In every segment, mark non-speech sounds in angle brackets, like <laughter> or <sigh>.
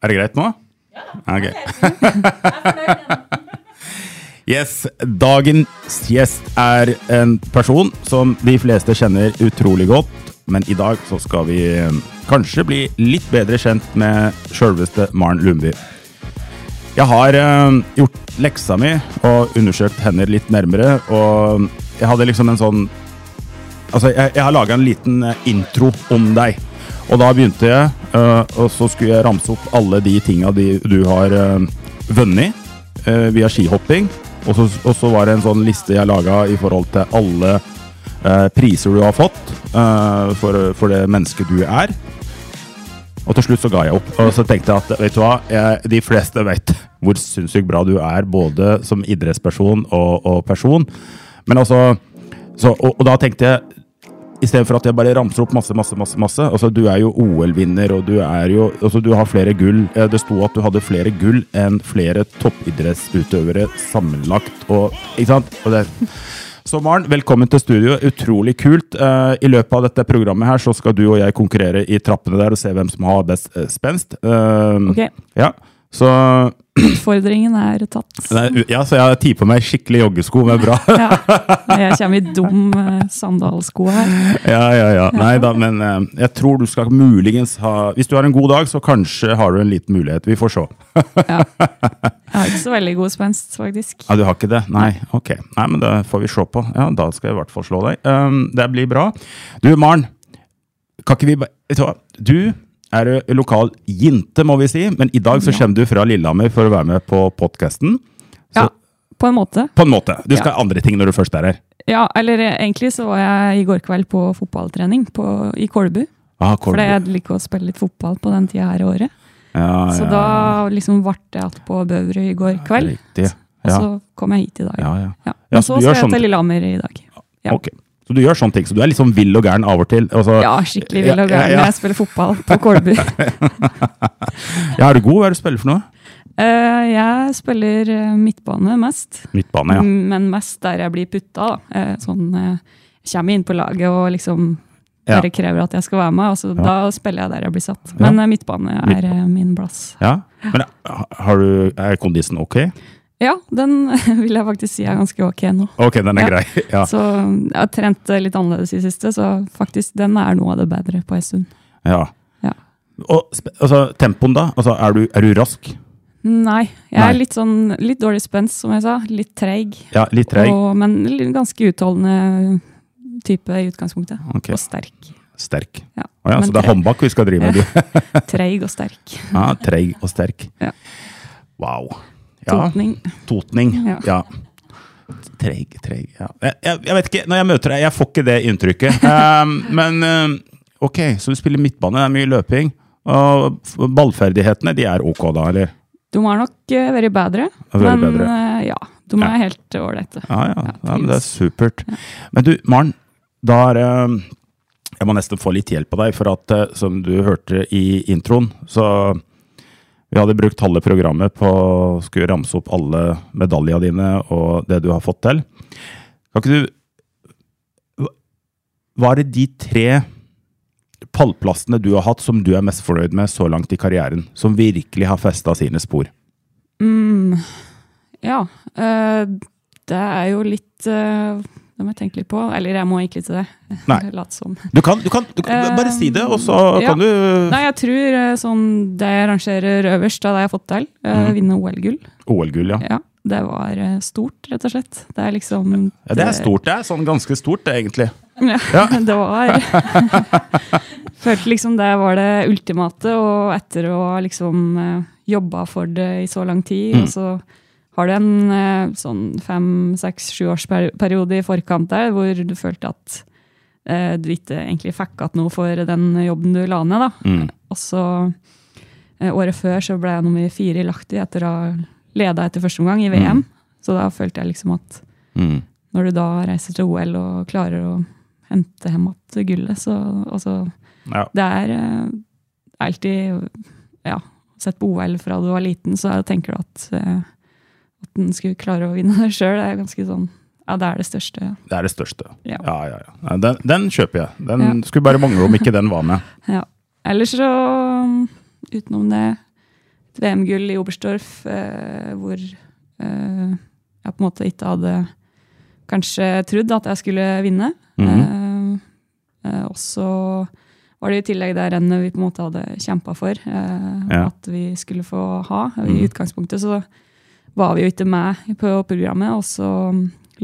Er det greit nå? Ja. Ok. <laughs> yes, dagens gjest er en person som de fleste kjenner utrolig godt, men i dag så skal vi eh, kanskje bli litt bedre kjent med sjølveste Maren Lundby. Jeg har uh, gjort leksa mi og undersøkt henne litt nærmere, og jeg hadde liksom en sånn Altså, jeg, jeg har laga en liten eh, intro om deg. Og da begynte jeg, eh, og så skulle jeg ramse opp alle de tinga du har uh, vunnet eh, via skihopping. Og så, og så var det en sånn liste jeg laga i forhold til alle eh, priser du har fått eh, for, for det mennesket du er. Og til slutt så ga jeg opp. Og så tenkte jeg at vet du hva, jeg, de fleste vet hvor sinnssykt bra du er, både som idrettsperson og, og person. Men altså så, og, og da tenkte jeg Istedenfor at jeg bare ramser opp masse, masse, masse. masse. Altså, du er jo OL-vinner, og du er jo altså, Du har flere gull. Eh, Det sto at du hadde flere gull enn flere toppidrettsutøvere sammenlagt. Og, ikke sant? Og det, så Maren, velkommen til studio. Utrolig kult. Uh, I løpet av dette programmet her så skal du og jeg konkurrere i trappene der og se hvem som har best uh, spenst. Uh, Ok, Ja, så utfordringen er tatt. Nei, Ja, så jeg har tid på meg skikkelig joggesko men bra <laughs> Ja. Jeg kommer i dum eh, sandalsko her. Ja, ja, ja. Nei da, men eh, jeg tror du skal muligens ha Hvis du har en god dag, så kanskje har du en liten mulighet. Vi får se. Ja. <laughs> Jeg har ikke så veldig god spenst, faktisk. Ja, Du har ikke det? Nei, ok. Nei, men det får vi se på. Ja, Da skal jeg i hvert fall slå deg. Um, det blir bra. Du, Maren. Kan ikke vi bare Vet du hva? Du er du lokal jinte, må vi si, men i dag så kommer du fra Lillehammer for å være med på podkasten. Ja, på en måte. På en måte. Du skal Ja. andre ting når du først er her. Ja, eller eh, egentlig så var jeg i går kveld på fotballtrening på, i Kolbu. Ah, For jeg liker å spille litt fotball på den tida her i året. ja, Så ja, da liksom ble jeg igjen på Bøverud i går kveld. Riktig. Og så kom jeg hit i dag. Ja, Men så så skal jeg sånn- til Lillehammer i dag. Ja. Ok. Så du gjør sånne ting. Så du er litt sånn vill og gæren av og til. og så- Ja, skikkelig vill og Ja, gæren ja, når ja. jeg spiller fotball på Kolbu. <laughs> Ja, er du god? Hva er det du spiller for noe? Uh, jeg spiller eh, midtbane mest. Midtbane, ja. Men mest der jeg blir putta. da. Eh, Sånn, uh, kommer inn på laget og liksom Ja. Dere krever at jeg skal være med. og så Ja. Da spiller jeg der jeg blir satt. Men midtbane er eh, min plass. ja. Men har du, er kondisen ok? Ja, den <laughs> vil jeg faktisk si er ganske ok nå. Ok, den er Ja. grei. Ja. Så jeg har trent eh, litt annerledes i siste, så faktisk den er noe av det bedre på en stund. ja. Ja. Og altså, tempoen, da? Altså, er, du, er du rask? Nei, jeg Nei. er litt sånn litt dårlig spenst, som jeg sa. Litt treig. Ja, litt treig? Og- Men ganske utholdende type i utgangspunktet. Ok. Og sterk. Sterk. Ja. oh, ja, så det er håndbak vi skal drive med? <laughs> <laughs> Treig og sterk. Ja, treig og sterk. Ja. Wow. Totning. Totning. Ja. Treig, treig. Ja. Jeg, jeg, vet ikke, når jeg møter deg, jeg får ikke det inntrykket. Um, <laughs> men um, ok, så du spiller midtbane, det er mye løping. Og ballferdighetene, de er ok da, eller? De har nok uh, vært bedre, men bedre. Uh, ja, de er Ja. helt ålreite. Ja, ja. Ja, ja men det er supert. Men du, Maren, da er um, Jeg må nesten få litt hjelp av deg, for at uh, som du hørte i introen, så vi hadde brukt halve programmet på å skulle ramse opp alle medaljene dine og det du har fått til. Kan ikke du hva- er det de tre pallplassene du har hatt som du er mest fornøyd med så langt i karrieren? Som virkelig har festa sine spor? Mm, ja, eh, det er jo litt eh, Det må jeg tenke litt på. Eller jeg må ikke det. <laughs> Nei. Late som. Du kan, du kan, du kan bare si det, og så ja. kan du Nei, jeg tror eh, sånn det jeg rangerer øverst av det jeg har fått til, eh, Mhm. vinne OL-gull. OL-gull, ja. Ja, det var eh, stort, rett og slett. Det er liksom Ja, det er stort, det er sånn ganske stort, det, egentlig. Ja, Ja. <laughs> det var <laughs> Følte liksom det var det ultimate, og etter å ha liksom eh, jobba for det i så lang tid, Mm. og så har du en eh, sånn fem, seks, sju års i forkant der hvor du følte at eh, du ikke egentlig fikk igjen noe for den jobben du la ned. da. Mm. Og så eh, Året før så ble jeg nummer fire i Lahti etter å ha leda etter første omgang i VM. Så da følte jeg liksom at Mm. når du da reiser til OL og klarer å hente hjem igjen gullet, så altså, Ja. Det er eh, alltid Ja, sett på OL fra du var liten, så tenker du at eh, at den skulle klare å vinne det sjøl, er ganske sånn Ja, det er det største. Ja. Det er det største. Ja. Ja, ja, ja. Den, den kjøper jeg. Den Ja. skulle bare mangle om ikke den var med. <laughs> Ja. Ellers så, utenom det, et VM-gull i Oberstdorf, eh, hvor eh, jeg på en måte ikke hadde kanskje trodd at jeg skulle vinne. Mm -hmm. eh, og så var det i tillegg det rennet vi på en måte hadde kjempa for eh, at vi skulle få ha. I Mhm. utgangspunktet så var vi jo ikke med på programmet, og så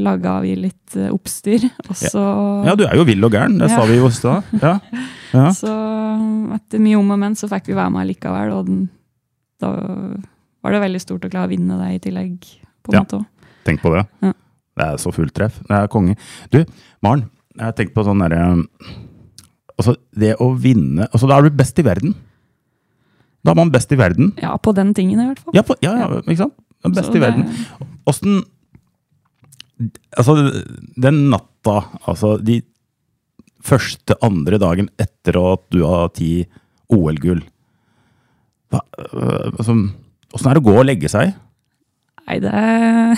laga vi litt eh, oppstyr. Og så Ja, du er jo vill og gæren. Det sa vi jo i stad. Ja. Ja. <laughs> Så etter mye om og men så fikk vi være med likevel, og den, da var det veldig stort å klare å vinne det i tillegg. på en Ja. måte. Tenk på det. Ja. Det er så fullt treff. Det er konge. Du, Maren, jeg tenkt på sånn derre Altså, det å vinne Altså, da er du best i verden. Da er man best i verden. Ja, på den tingen i hvert fall. Ja, på, ja, ja ikke sant? Best Så i verden. Åssen Altså, den natta, altså de første, andre dagen etter at du har ti OL-gull øh, altså, Åssen er det å gå og legge seg? Nei, det er,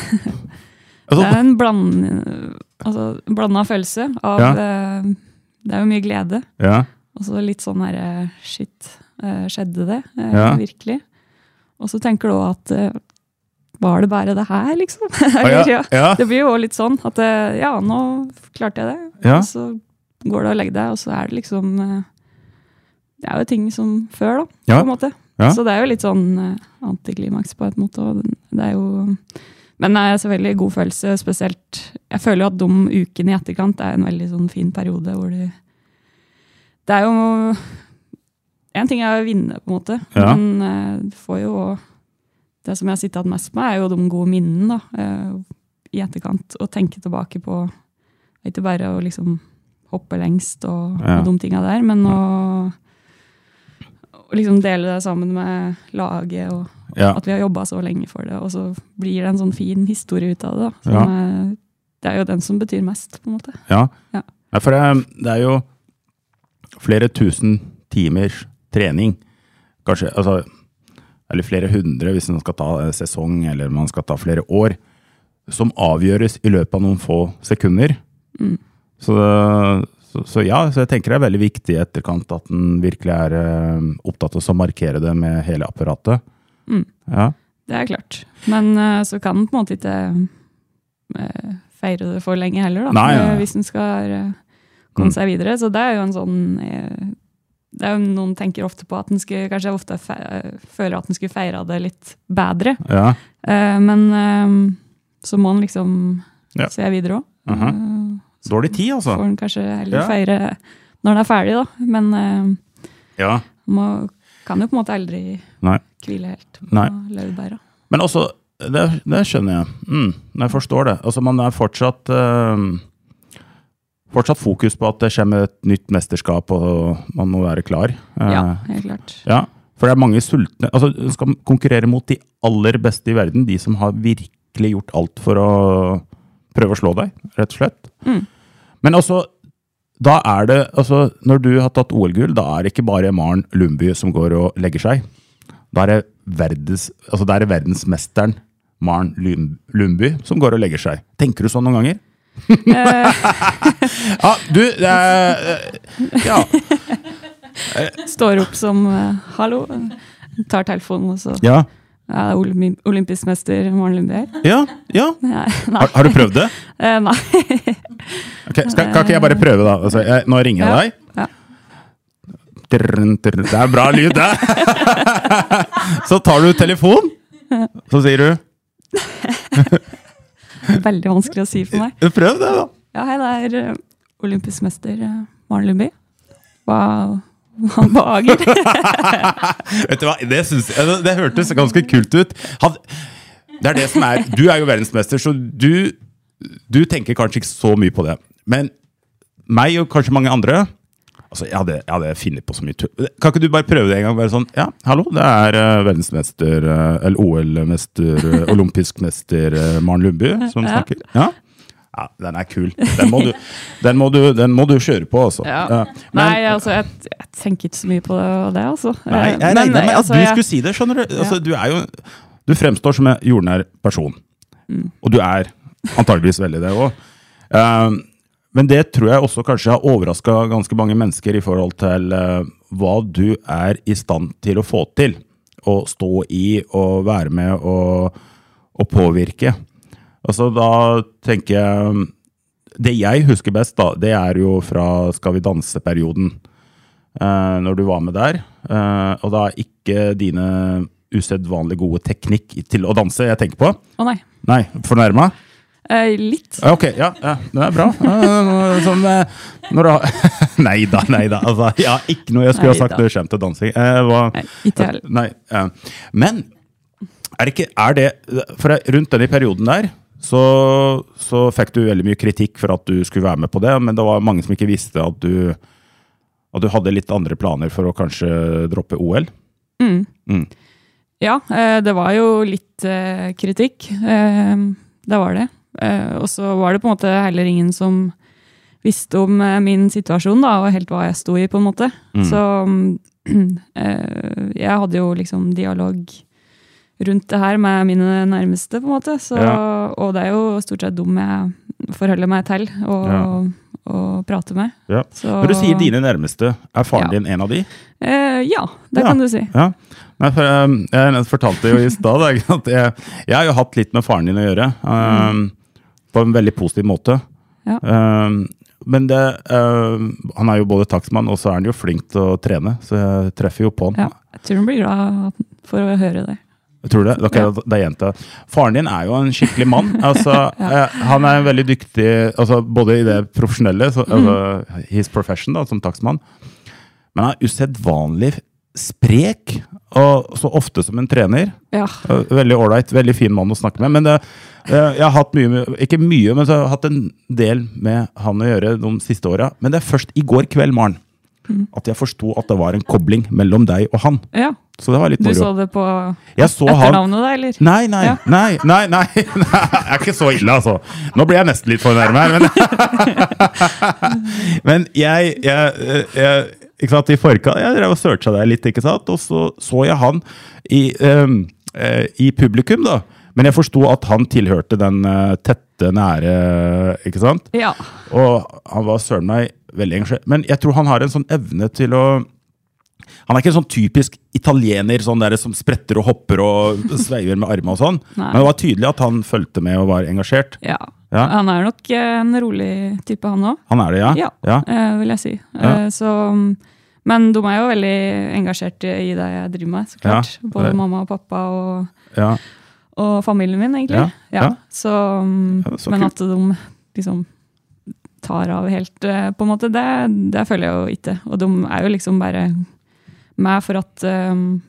<laughs> Altså, det er en bland, altså, blanda følelse av Ja. eh, Det er jo mye glede. ja, Og så litt sånn herre Shit, eh, skjedde det? Ja. Virkelig? Og så tenker du òg at Var det bare det her, liksom? <laughs> Eller, ja, ja. Det blir jo litt sånn at eh, ja, nå klarte jeg det. Og så går du og legger deg, og så er det liksom eh, Det er jo ting som før, da, på en måte. Så det er jo litt sånn eh, antiklimaks på et måte. Og det er jo Men det er selvfølgelig god følelse, spesielt Jeg føler jo at de ukene i etterkant er en veldig sånn fin periode hvor du Det er jo En ting er å vinne, på en måte, Ja. men du får jo også- Det som jeg har sittet igjen mest med, er jo de gode minnene da, eh, i etterkant. Å tenke tilbake på Ikke bare å liksom hoppe lengst og, Ja. og de tinga der, men å, å liksom dele det sammen med laget, og ja. at vi har jobba så lenge for det. Og så blir det en sånn fin historie ut av det. Da, som Ja. er, det er jo den som betyr mest, på en måte. Ja. For det, det er jo flere tusen timers trening. Kanskje, altså, eller flere hundre hvis man skal ta sesong, eller man skal ta flere år. Som avgjøres i løpet av noen få sekunder. Mm. Så, så, så ja, så jeg tenker det er veldig viktig i etterkant at en virkelig er eh, opptatt av å markere det med hele apparatet. Mm. Ja. Det er klart. Men eh, så kan en på en måte ikke eh, feire det for lenge heller, da. Nei. Eh, Hvis en skal komme Mm. seg videre. Så det er jo en sånn er jo Noen tenker ofte på at en skulle kanskje ofte føler at en skulle feira det litt bedre. ja. Uh, men uh, så må en liksom Ja. se videre òg. Aha. Dårlig tid, altså. får en kanskje heller Ja. feire når den er ferdig, da. Men eh, Ja. må, kan jo på en måte aldri Nei. hvile helt på laurbæra. Men også, det, det skjønner jeg. Mm, jeg forstår det. Altså, man er fortsatt Fortsatt fokus på at det kommer et nytt mesterskap, og man må være klar. Eh, Ja, helt klart. ja, For det er mange sultne altså, Du skal konkurrere mot de aller beste i verden. De som har virkelig gjort alt for å prøve å slå deg, rett og slett. Mm. Men altså, da er det altså, Når du har tatt OL-gull, da er det ikke bare Maren Lundby som går og legger seg. Da er det, verdens, altså, da er det verdensmesteren Maren Lundby som går og legger seg. Tenker du sånn noen ganger? <laughs> ja, du eh, Ja. Står opp som eh, 'hallo', tar telefonen, og så Ja. ja, er olympisk mester Maren Lundberg. ja, ja. <laughs> Nei. Har, har du prøvd det? <laughs> Eh, nei. okay, skal, kan ikke jeg bare prøve, da? Altså, jeg, nå ringer jeg Ja, deg. ja. Det er bra lyd, det! Så tar du telefon, så sier du Veldig vanskelig å si for meg. Prøv det, da! Ja, hei, det er eh, olympisk mester eh, Maren Lundby. Wow. hva? <laughs> Vet du hva, det, synes, det, hørtes ganske kult ut. Det er det som er Du er jo verdensmester, så du, du tenker kanskje ikke så mye på det. Men meg og kanskje mange andre Altså, jeg hadde, jeg hadde funnet på så mye tull. Kan ikke du bare prøve det en gang? Bare sånn, ja, hallo, det er uh, verdensmester, uh, eller OL-mester, uh, olympisk mester uh, Maren Lundby som Ja. snakker. Ja. ja, den er kul. Den må du, den må du, den må du kjøre på, altså. Ja. Men- Nei, altså, jeg, jeg tenker ikke så mye på det, altså. Nei, jeg regner med at altså, du skulle si det, skjønner du. Altså, du er jo Du fremstår som en jordnær person. Mm. Og du er antageligvis veldig det òg. Men det tror jeg også kanskje har overraska ganske mange mennesker i forhold til eh, hva du er i stand til å få til. Å stå i og være med og, og påvirke. Altså, da tenker jeg Det jeg husker best, da, det er jo fra Skal vi danse-perioden eh, når du var med der. Eh, og da er ikke dine usedvanlig gode teknikk til å danse jeg tenker på. Å nei. Nei, fornærma? Eh, litt. Ok, ja, ja, det er bra. Som eh, når du <laughs> Nei da, nei da. Altså, jeg har ikke noe jeg skulle ha sagt når det kommer til dansing. Eh, hva- Nei, ikke heller. Nei, eh, men er det ikke Er det For rundt denne perioden der så, så fikk du veldig mye kritikk for at du skulle være med på det, men det var mange som ikke visste at du at du hadde litt andre planer for å kanskje droppe OL. Ja, eh, det var jo litt eh, kritikk. Det var det. Eh, og så var det på en måte heller ingen som visste om eh, min situasjon, da, og helt hva jeg sto i, på en måte. Så <clears throat> eh, jeg hadde jo liksom dialog rundt det her med mine nærmeste, på en måte. Så, Ja. Og det er jo stort sett dem jeg forholder meg til og, Ja. og prater med. Ja. Så, Når du sier dine nærmeste, er faren din en av de? Eh, ja, det kan du si. Ja. Nei, for, jeg, jeg fortalte jo i stad <laughs> at jeg, jeg har jo hatt litt med faren din å gjøre. Um, På en veldig positiv måte. Ja. Um, men det, um, han er jo både takstmann, og så er han jo flink til å trene. Så jeg treffer jo på han. Ja, jeg tror han blir glad for å høre det. Jeg tror det. Okay, Ja. det er jenta. Faren din er jo en skikkelig mann. <laughs> Altså, ja. Han er veldig dyktig altså, både i det profesjonelle, så, altså, his profession da, som takstmann, men han er usedvanlig sprek, og så ofte som en trener. Ja, Eh, Veldig ålreit, veldig fin mann å snakke med. Men det, eh, jeg har hatt mye, med- ikke mye, men så har jeg hatt en del med han å gjøre de siste åra. Men det er først i går kveld, Maren, at jeg forsto at det var en kobling mellom deg og han. ja. Så det var litt Du så det på så etternavnet, da, eller? Nei, nei, Ja. nei, nei, nei, <laughs> nei, Jeg er ikke så ille, altså. Nå blir jeg nesten litt fornærmet her, men <laughs> Men jeg, jeg, jeg ikke sant, I forkant Jeg drev og searcha deg litt, ikke sant? og så så jeg han i, eh, i publikum, da. Men jeg forsto at han tilhørte den eh, tette, nære Ikke sant? Ja. Og han var søren meg veldig engasjert. Men jeg tror han har en sånn evne til å Han er ikke en sånn typisk italiener sånn der som spretter og hopper og sveiver med armene og sånn. <laughs> Nei. Men det var tydelig at han fulgte med og var engasjert. ja. Ja. Han er nok eh, en rolig type, han òg. Han er det, ja? Ja, ja. eh, vil jeg si. Ja. Eh, så, men de er jo veldig engasjert i det jeg driver med, så klart. Ja, Både mamma og pappa og, ja. og familien min, egentlig. Ja. Så, så men at de liksom tar av helt, eh, på en måte, det, det føler jeg jo ikke. Og de er jo liksom bare med for at um,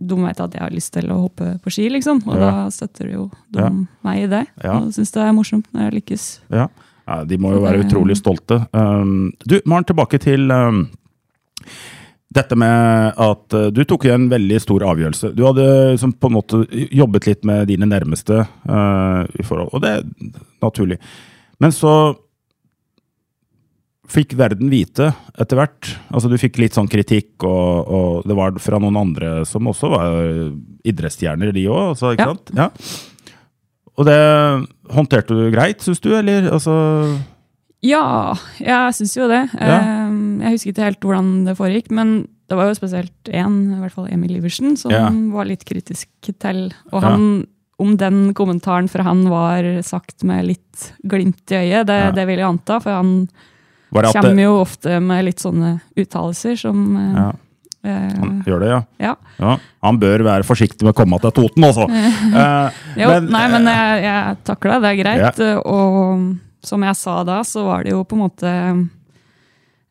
de vet at jeg har lyst til å hoppe på ski, liksom. Og da støtter jo de meg i det. Og syns det er morsomt når jeg lykkes. ja. ja de må jo være utrolig stolte. Um, du, Maren, tilbake til um, dette med at uh, du tok en veldig stor avgjørelse. Du hadde liksom, på en måte jobbet litt med dine nærmeste, uh, i forhold, og det er naturlig. Men så fikk verden vite etter hvert. Altså Du fikk litt sånn kritikk, og, og det var fra noen andre som også var idrettsstjerner, de òg. Altså, ikke Ja. sant? Ja. Og det håndterte du greit, syns du, eller? Altså Ja, jeg syns jo det. Ja. Eh, Jeg husker ikke helt hvordan det foregikk, men det var jo spesielt én, i hvert fall Emil Iversen, som Ja. var litt kritisk til. Og Ja. om den kommentaren fra han var sagt med litt glimt i øyet, det, det vil jeg anta, for han kommer det, jo ofte med litt sånne uttalelser som eh, ja, eh, Han gjør det, ja. ja. ja. Han bør være forsiktig med å komme til Toten, altså. <laughs> Eh, Jo, Men, nei, men jeg, jeg takler det, det er greit. Ja. Og som jeg sa da, så var det jo på en måte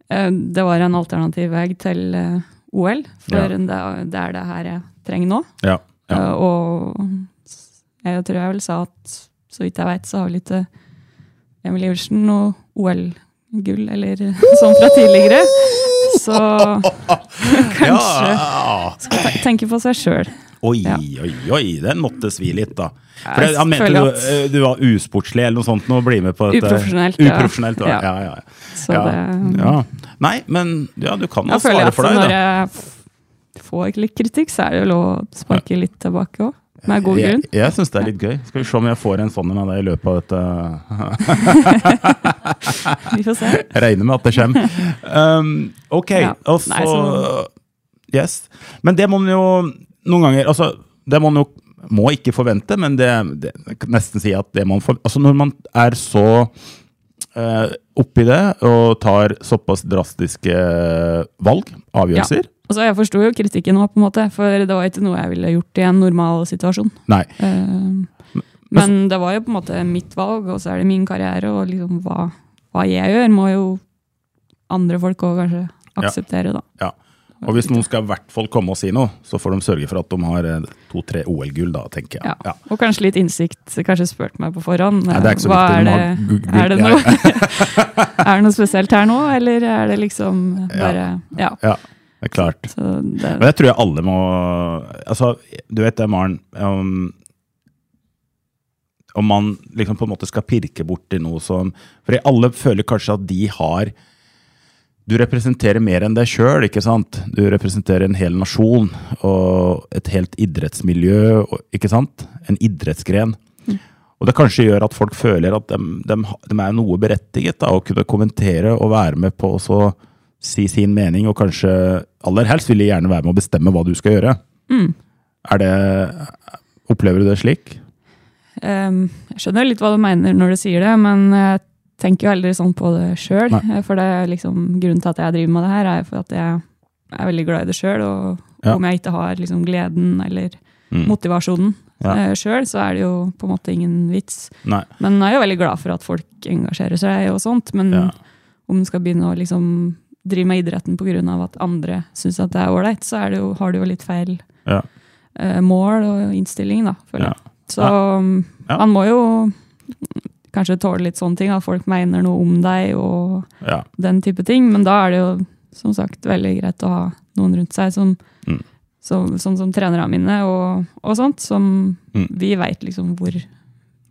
eh, Det var en alternativ vei til eh, OL, for Ja. det, er det her jeg trenger nå. ja, ja. Eh, Og jeg tror jeg vel sa at så vidt jeg veit, så har vel ikke Emil Iversen noe OL gull, eller <laughs> sånn fra tidligere. Så <laughs> kanskje skal tenke på seg sjøl. Oi, oi, oi, den måtte svi litt, da. For Jeg Han mente du, eh, du var usportslig eller noe sånt nå, bli med på dette. Uprofesjonelt, ja. Uprofesjonelt, ja. Ja. ja, ja, ja. Det ja. Nei, men ja, du kan jo Jeg svare for deg, når da. jeg f- får litt kritikk, så er det jo lov å sparke litt tilbake òg. Med god grunn. Jeg, jeg syns det er litt gøy. Skal vi se om jeg får en sånn en av deg i løpet av dette <laughs> Vi får se. Jeg regner med at det kommer. Um, ok, og så- Yes. Men det må man jo noen ganger altså, Det man jo må ikke forvente, men det, det nesten si at det man får Altså Når man er så uh, oppi det og tar såpass drastiske valg, avgjørelser ja. Altså, jeg forsto jo kritikken nå, på en måte, for det var ikke noe jeg ville gjort i en normal situasjon. Nei. Eh, men det var jo på en måte mitt valg, og så er det min karriere, og liksom hva, hva jeg gjør, må jo andre folk òg kanskje akseptere, da. Ja. Og hvis noen skal i hvert fall komme og si noe, så får de sørge for at de har eh, to-tre OL-gull, da, tenker jeg. Ja. Ja. Og kanskje litt innsikt. Kanskje spurt meg på forhånd. Nei, det er ikke så hva viktig, er det, er det noe <laughs> <laughs> Er det noe spesielt her nå, eller er det liksom bare Ja. Ja, det er klart. Så det, Men det tror jeg alle må Altså, du vet det, Maren. Um, om man liksom på en måte skal pirke borti noe som For alle føler kanskje at de har Du representerer mer enn deg sjøl, ikke sant? Du representerer en hel nasjon og et helt idrettsmiljø, ikke sant? En idrettsgren. Og det kanskje gjør at folk føler at de, de, de er noe berettiget da, å kunne kommentere og være med på å så si sin mening, og kanskje aller helst vil de gjerne være med å bestemme hva du skal gjøre. Er det Opplever du det slik? Um, jeg skjønner litt hva du mener når du sier det, men jeg tenker jo aldri sånn på det sjøl. For det er liksom, grunnen til at jeg driver med det her, er for at jeg er veldig glad i det sjøl. Og Ja. om jeg ikke har liksom gleden eller Mm. motivasjonen Ja. ja. sjøl, så er det jo på en måte ingen vits. Nei. Men jeg er jo veldig glad for at folk engasjerer seg og sånt. Men Ja. om du skal begynne å liksom drive med idretten pga. at andre syns at det er ålreit, så er det jo, har du jo litt feil Ja. eh, mål og innstilling, da, føler jeg. Så um, man må jo kanskje tåle litt sånne ting, at folk mener noe om deg og Ja. den type ting. Men da er det jo som sagt veldig greit å ha noen rundt seg som Mm. som- sånn som trenerne mine og, og sånt, som Mm. vi veit liksom hvor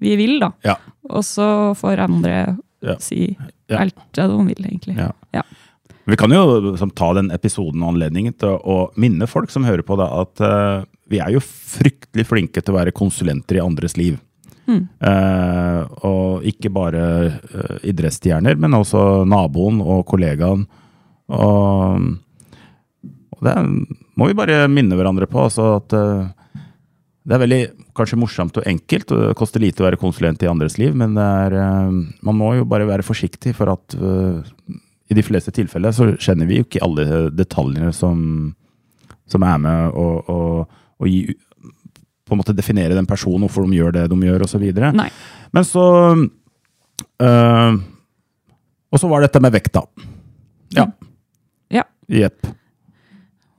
vi vil, da. Ja. Og så får andre Ja. si alt det de vil, egentlig. Ja. Vi kan jo som, ta den episoden og anledningen til å minne folk som hører på, da, at uh, vi er jo fryktelig flinke til å være konsulenter i andres liv. Mm. Eh, og ikke bare uh, idrettsstjerner, men også naboen og kollegaen. Og, og det må vi bare minne hverandre på. Altså at eh, det er veldig kanskje morsomt og enkelt, og det koster lite å være konsulent i andres liv, men er, man må jo bare være forsiktig, for at i de fleste tilfeller så kjenner vi jo ikke alle detaljene som, som er med å, å, å gi på en måte definere den personen, hvorfor de gjør det de gjør, osv. Men så øh, Og så var dette med vekta. Ja. Ja. Jepp.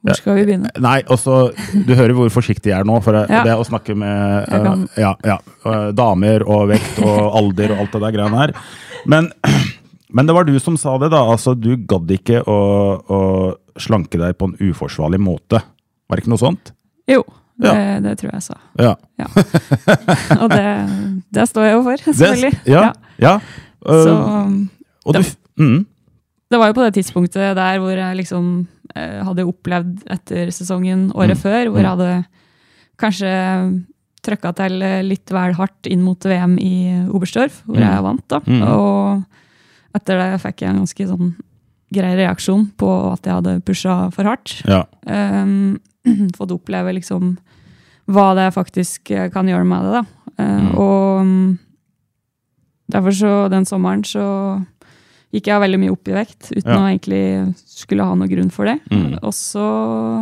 Hvor skal vi begynne? Nei, også, du hører hvor forsiktig jeg er nå. For det, Ja. det å snakke med uh, ja, ja, uh, damer og vekt og alder og alt det der greiene her. Men, men det var du som sa det, da. Altså, du gadd ikke å, å slanke deg på en uforsvarlig måte. Var det ikke noe sånt? Jo, Ja. det tror jeg sa. Ja. Og det, det står jeg jo for, selvfølgelig. Det, ja, ja. øh, Så og du, mm, det var jo på det tidspunktet der hvor jeg liksom eh, hadde opplevd etter sesongen året Mm. før, hvor Mm. jeg hadde kanskje trøkka til litt vel hardt inn mot VM i Oberstdorf, hvor Mm. jeg vant. da. Mm. Og etter det fikk jeg en ganske sånn grei reaksjon på at jeg hadde pusha for hardt. ja. Um, fått oppleve liksom hva det faktisk eh, kan gjøre med det. da. Eh, Mm. Og mm, derfor så den sommeren så gikk jeg veldig mye opp i vekt uten Ja. å egentlig skulle ha noe grunn for det. Mm. Og så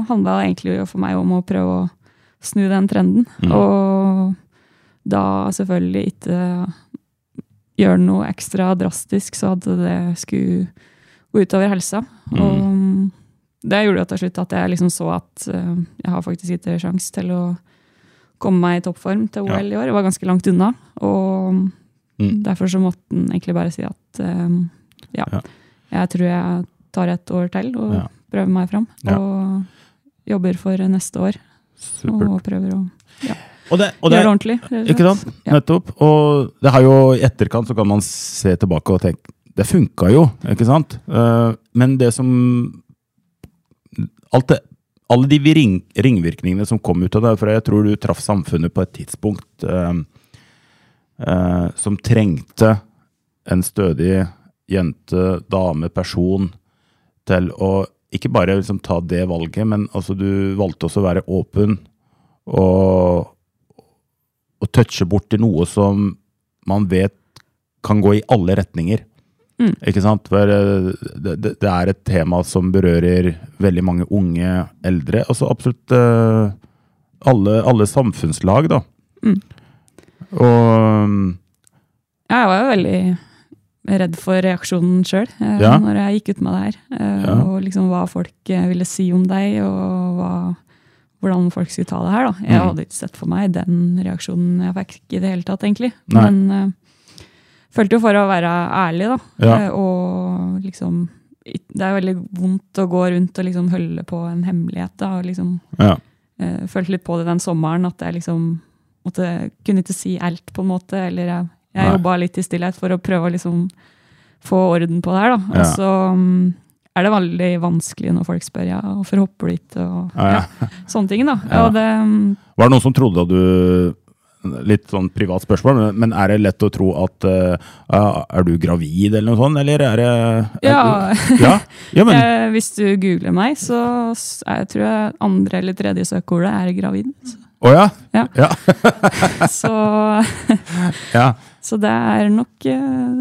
handla det egentlig for meg om å prøve å snu den trenden. Mm. Og da selvfølgelig ikke gjøre noe ekstra drastisk så at det skulle gå utover helsa. Mm. Og det gjorde jo til slutt at jeg liksom så at uh, jeg har faktisk ikke sjans til å komme meg i toppform til OL i år. Jeg var ganske langt unna. Og Mm. derfor så måtte han egentlig bare si at eh, ja. Ja. Jeg tror jeg tar et år til og Ja. prøver meg fram. Ja. Og jobber for neste år. Supert. Og prøver å Og det, og gjøre det, det ordentlig. ikke sant? Ja. Nettopp. Og det har jo i etterkant så kan man se tilbake og tenke Det funka jo, ikke sant? Uh, men det som alt det, Alle de ring, ringvirkningene som kom ut av det, for jeg tror du traff samfunnet på et tidspunkt eh, eh, som trengte en stødig jente, dame, person til å ikke bare liksom ta det valget, men altså du valgte også å være åpen og, og touche borti noe som man vet kan gå i alle retninger. Mm. Ikke sant? For eh, det, det, det er et tema som berører veldig mange unge, eldre. Altså absolutt uh, alle, alle samfunnslag, da. Mm. Og Jeg var jo veldig redd for reaksjonen sjøl Ja. når jeg gikk ut med det her. Uh, Ja. Og liksom hva folk eh, ville si om deg, og hva, hvordan folk skulle ta det her. da. Jeg Mm. hadde ikke sett for meg den reaksjonen jeg fikk i det hele tatt, egentlig. Nei. Men eh, følte jo for å være ærlig, da. Ja. eh, og liksom Det er veldig vondt å gå rundt og liksom holde på en hemmelighet. da, og liksom ja. uh, følte litt på det den sommeren, at jeg liksom måtte, kunne ikke si alt, på en måte. Eller jeg, jeg jobba litt i stillhet for å prøve å liksom få orden på det her. da. Ja. Og så um, er det veldig vanskelig når folk spør ja, hvorfor hopper du ikke, og Ja, sånne ting. da. Det, um, Var det noen som trodde at du Litt sånn privat spørsmål, men- er det lett å tro at uh, Er du gravid, eller noe sånt? Eller er det er, ja, ja? ja, men <laughs> eh, Hvis du googler meg, så jeg tror jeg andre eller tredje søkeordet er gravid. Å ja? Ja. Ja. <laughs> Så, <laughs> ja. Så det er nok uh,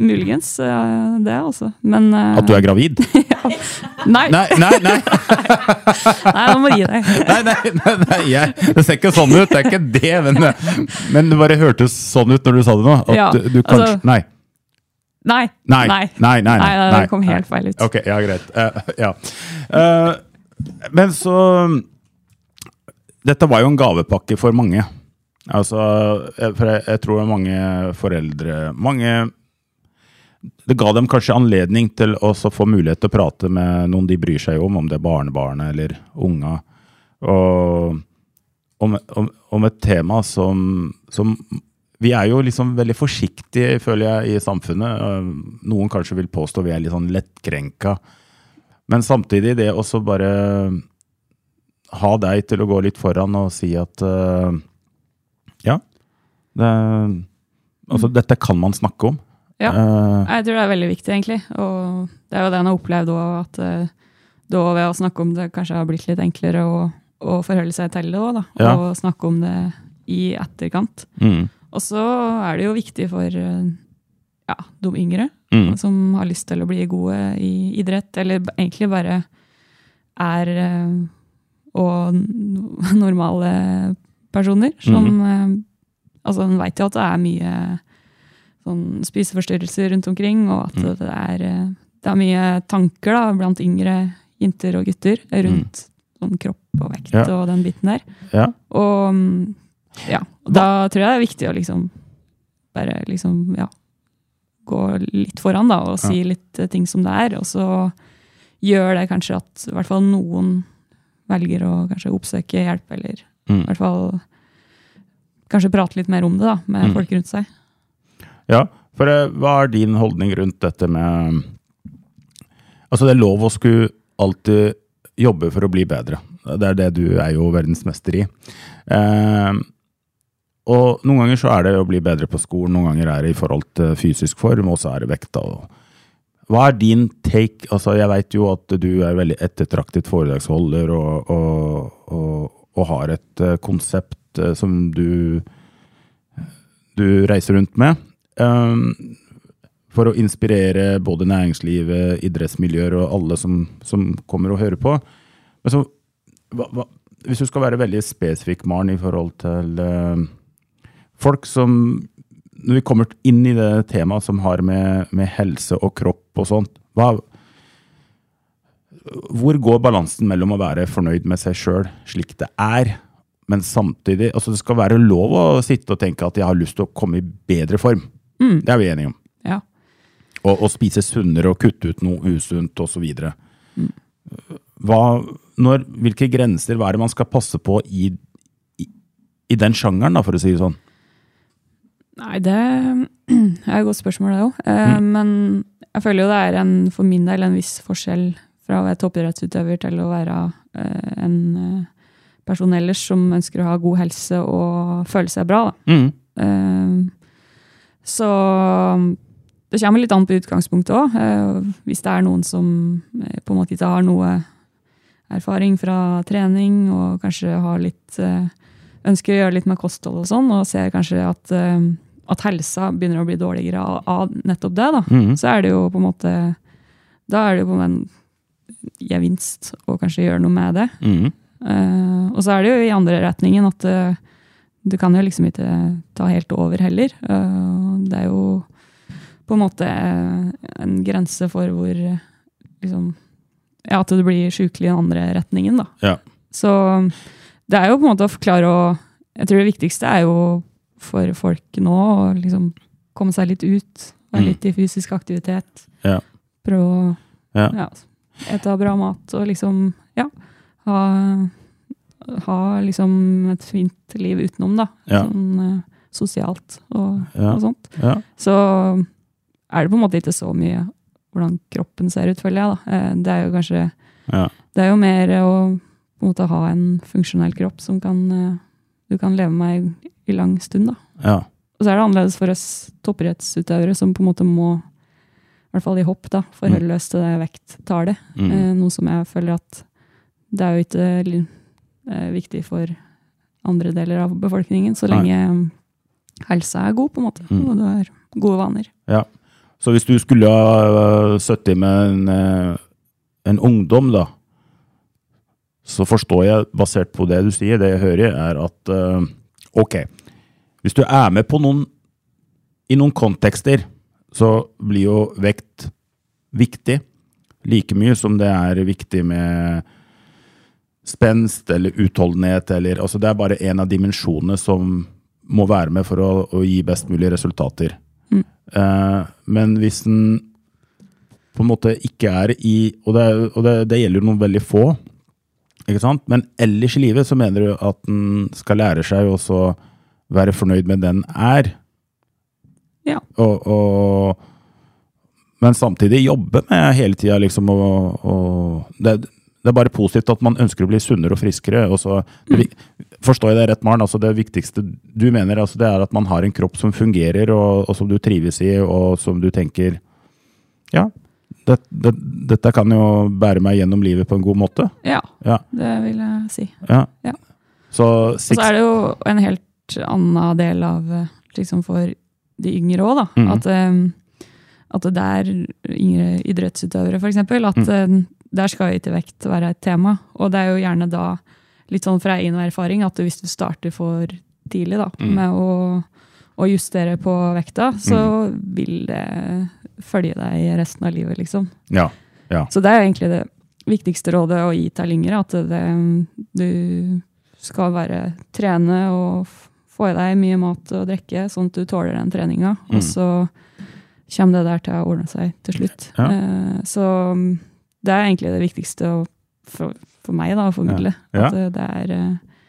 muligens uh, det, altså. Men uh, At du er gravid? <laughs> Nei, nei. Nei, nei, <laughs> nei! nå må du gi deg. <laughs> nei, nei, nei, nei jeg, Det ser ikke sånn ut, det er ikke det. Men, men det bare hørtes sånn ut når du sa det nå. At Ja, du, du kanskje altså- nei. Nei. Nei. Nei. Nei, nei, nei, Nei, nei. det kom helt feil ut. Ok, ja, greit. Uh, ja. Uh, men så Dette var jo en gavepakke for mange. Altså, for jeg, jeg tror mange foreldre Mange Det ga dem kanskje anledning til å få mulighet til å prate med noen de bryr seg om, om det er barnebarnet eller unga. Og om, om, om et tema som, som Vi er jo liksom veldig forsiktige, føler jeg, i samfunnet. Noen kanskje vil påstå vi er litt sånn lettkrenka. Men samtidig, det også bare ha deg til å gå litt foran og si at eh, ja, det, altså dette kan man snakke om. Ja. uh, Jeg tror det er veldig viktig, egentlig. Og det er jo det en har opplevd òg, at eh, da ved å snakke om det kanskje har blitt litt enklere å, å forholde seg til det òg. Ja. Og snakke om det i etterkant. mm, Og så er det jo viktig for eh, ja, de yngre, mm, som har lyst til å bli gode i idrett, eller egentlig bare er og normale personer som Mhm. eh, Altså, en veit jo at det er mye sånn spiseforstyrrelser rundt omkring, og at Mm. det, er, eh, det er mye tanker da, blant yngre jenter og gutter rundt sånn kropp og vekt Mm. Ja. og den biten der. ja. Og mm, ja, og da tror jeg det er viktig å liksom bare liksom, ja, gå litt foran da, og si litt eh, ting som det er. Og så gjør det kanskje at i hvert fall noen velger å kanskje oppsøke hjelp, eller i Mm. hvert fall kanskje prate litt mer om det da, med Mm. folk rundt seg. Ja, for eh, hva er din holdning rundt dette med Altså, det er lov å skulle alltid jobbe for å bli bedre. Det er det du er jo verdensmester i. Eh, og noen ganger så er det å bli bedre på skolen, noen ganger er det i forhold til fysisk form, og så er det vekta. Hva er din take? Altså, jeg veit jo at du er veldig ettertraktet foredragsholder og, og, og, og har et eh, konsept eh, som du, du reiser rundt med. Um, for å inspirere både næringslivet, idrettsmiljøer og alle som, som kommer og hører på. Men så, hva, hva, hvis du skal være veldig spesifikk, Maren, i forhold til eh, folk som Når vi kommer inn i det temaet som har med, med helse og kropp og sånt, hva, hvor går balansen mellom å være fornøyd med seg sjøl slik det er, men samtidig altså Det skal være lov å sitte og tenke at jeg har lyst til å komme i bedre form. Mm. Det er vi enige om. Ja. Og, og spise sunnere og kutte ut noe usunt osv. Hva, når, hvilke grenser hva er det man skal passe på i, i, i den sjangeren, da, for å si det sånn? Nei, det <clears throat> er et godt spørsmål, det òg. Eh, Men jeg føler jo det er en, for min del en viss forskjell fra å være toppidrettsutøver til å være eh, en eh, person ellers som ønsker å ha god helse og føle seg bra. Mm. Eh, så det kommer litt an på utgangspunktet òg. Hvis det er noen som på en måte ikke har noe erfaring fra trening, og kanskje har litt ønsker å gjøre litt med kosthold og sånn, og ser kanskje at, at helsa begynner å bli dårligere av nettopp det, da, mm. så er det jo på en måte Da er det jo på en gevinst å kanskje gjøre noe med det. Mm. Uh, og så er det jo i andre retningen at uh, du kan jo liksom ikke ta helt over heller. Uh, det er jo på en måte en grense for hvor liksom Ja, at det blir sjukelig i den andre retningen, da. Ja. Så det er jo på en måte å forklare å Jeg tror det viktigste er jo for folk nå å liksom komme seg litt ut. Være Mm. litt i fysisk aktivitet. Ja. Prøve å Ja. ja, ete bra mat og liksom Ja. Ha, ha liksom et fint liv utenom, da. Ja. Sånn uh, sosialt og, Ja. og sånt. Ja. Så er det på en måte ikke så mye hvordan kroppen ser ut, føler jeg. da. Eh, Det er jo kanskje Ja. Det er jo mer å på en måte ha en funksjonell kropp som kan, eh, du kan leve med i, lang stund. da. ja. Og så er det annerledes for oss toppidrettsutøvere som på en måte må, hvert fall i hopp, da, forholde oss til det vekttallet. Mm. Eh, noe som jeg føler at det er jo ikke eh, viktig for andre deler av befolkningen, så lenge Nei. helsa er god, på en måte, Mm. og du har gode vaner. Ja. Så hvis du skulle ha sittet med en, eh, en ungdom, da, så forstår jeg, basert på det du sier, det jeg hører, er at eh, ok, hvis du er med på noen i noen kontekster, så blir jo vekt viktig. Like mye som det er viktig med spenst eller utholdenhet. Eller, altså det er bare en av dimensjonene som må være med for å, å gi best mulig resultater. Eh, men hvis den på en måte ikke er i Og det, og det, det gjelder jo noen veldig få, ikke sant? men ellers i livet så mener du at den skal lære seg å være fornøyd med den er. Og, og, men samtidig jobbe med hele tida liksom å å- det, det er bare positivt at man ønsker å bli sunnere og friskere. Og så, det, Forstår jeg det rett, Maren? Altså det viktigste du mener, altså det er at man har en kropp som fungerer, og, og som du trives i, og som du tenker Ja, det, det, dette kan jo bære meg gjennom livet på en god måte. Ja, Ja. det vil jeg si. ja. Ja. Så Og så er det jo en helt annen del av eh, liksom for de yngre òg, da. Mhm. At, um, at det der yngre idrettsutøvere, eksempel, at Mm. uh, der skal jo ikke vekt være et tema. Og det er jo gjerne da, litt sånn fra egen erfaring, at hvis du starter for tidlig da, Mm. med å, å justere på vekta, så vil det følge deg resten av livet, liksom. ja, ja. Så det er jo egentlig det viktigste rådet å gi til yngre, at det, du skal være trene og få i deg mye mat og drikke, sånn at du tåler den treninga. Mm. Og så kommer det der til å ordne seg til slutt. Ja. Eh, så mm, det er egentlig det viktigste å, for, for meg da, å formidle. Ja. At eh, det er, eh,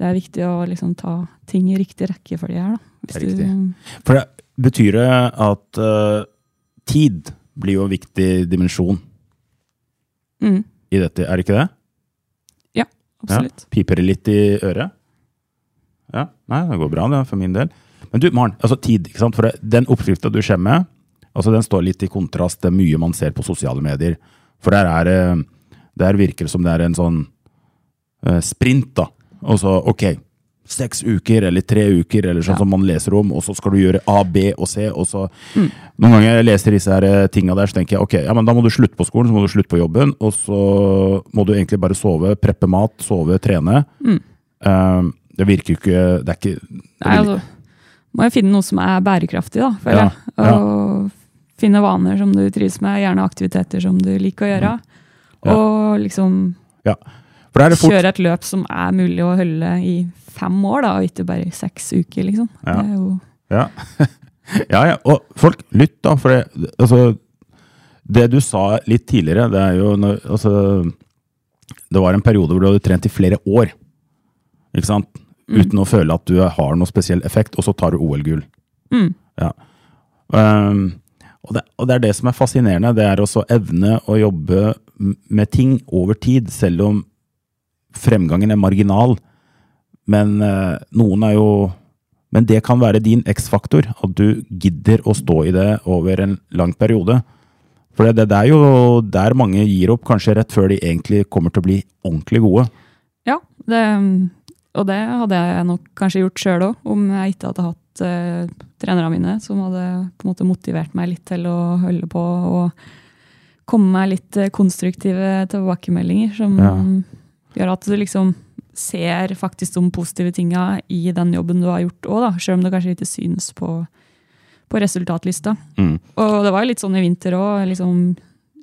det er viktig å liksom ta ting i riktig rekkefølge her. Da. Det er riktig. du, For det betyr det at uh, tid blir jo en viktig dimensjon mm, i dette, er det ikke det? Ja, absolutt. Ja. Piper det litt i øret? Ja, nei, det går bra det, for min del. Men du, Maren, altså tid, ikke sant? For den oppskrifta du kommer med, altså den står litt i kontrast til mye man ser på sosiale medier. For der er der virker det som det er en sånn eh, sprint da. Og så, ok, seks uker eller tre uker, eller sånn Ja. som man leser om, og så skal du gjøre A, B og C, og så Noen ganger jeg leser disse her eh, tinga der, så tenker jeg ok, ja, men da må du slutte på skolen, så må du slutte på jobben, og så må du egentlig bare sove, preppe mat, sove, trene. Mm. Eh, det virker jo ikke Det er ikke det Nei, altså, må jeg finne noe som er bærekraftig, da, føler Ja, jeg. Og finne vaner som du trives med, gjerne aktiviteter som du liker å gjøre. Mm. Ja. Og liksom Ja. For er det fort kjøre et løp som er mulig å holde i fem år, da, og ikke bare seks uker, liksom. Ja. Det er jo ja. <laughs> Ja, ja. Og folk, lytt da, for det, altså, det du sa litt tidligere, det er jo når, altså, det var en periode hvor du hadde trent i flere år, ikke sant? Uten å føle at du har noe spesiell effekt, og så tar du OL-gull. Mm. Ja. Um, og, det, og det er det som er fascinerende, det er også evne å jobbe med ting over tid, selv om fremgangen er marginal. Men uh, noen er jo Men det kan være din X-faktor, at du gidder å stå i det over en lang periode. For det, det er jo der mange gir opp, kanskje rett før de egentlig kommer til å bli ordentlig gode. Ja, det, og det hadde jeg nok kanskje gjort sjøl òg, om jeg ikke hadde hatt eh, trenerne mine som hadde på en måte motivert meg litt til å holde på og komme meg litt eh, konstruktive tilbakemeldinger som Ja. gjør at du liksom ser faktisk de positive tinga i den jobben du har gjort òg, selv om det kanskje ikke synes på, på resultatlista. Mm. Og det var jo litt sånn i vinter òg. Liksom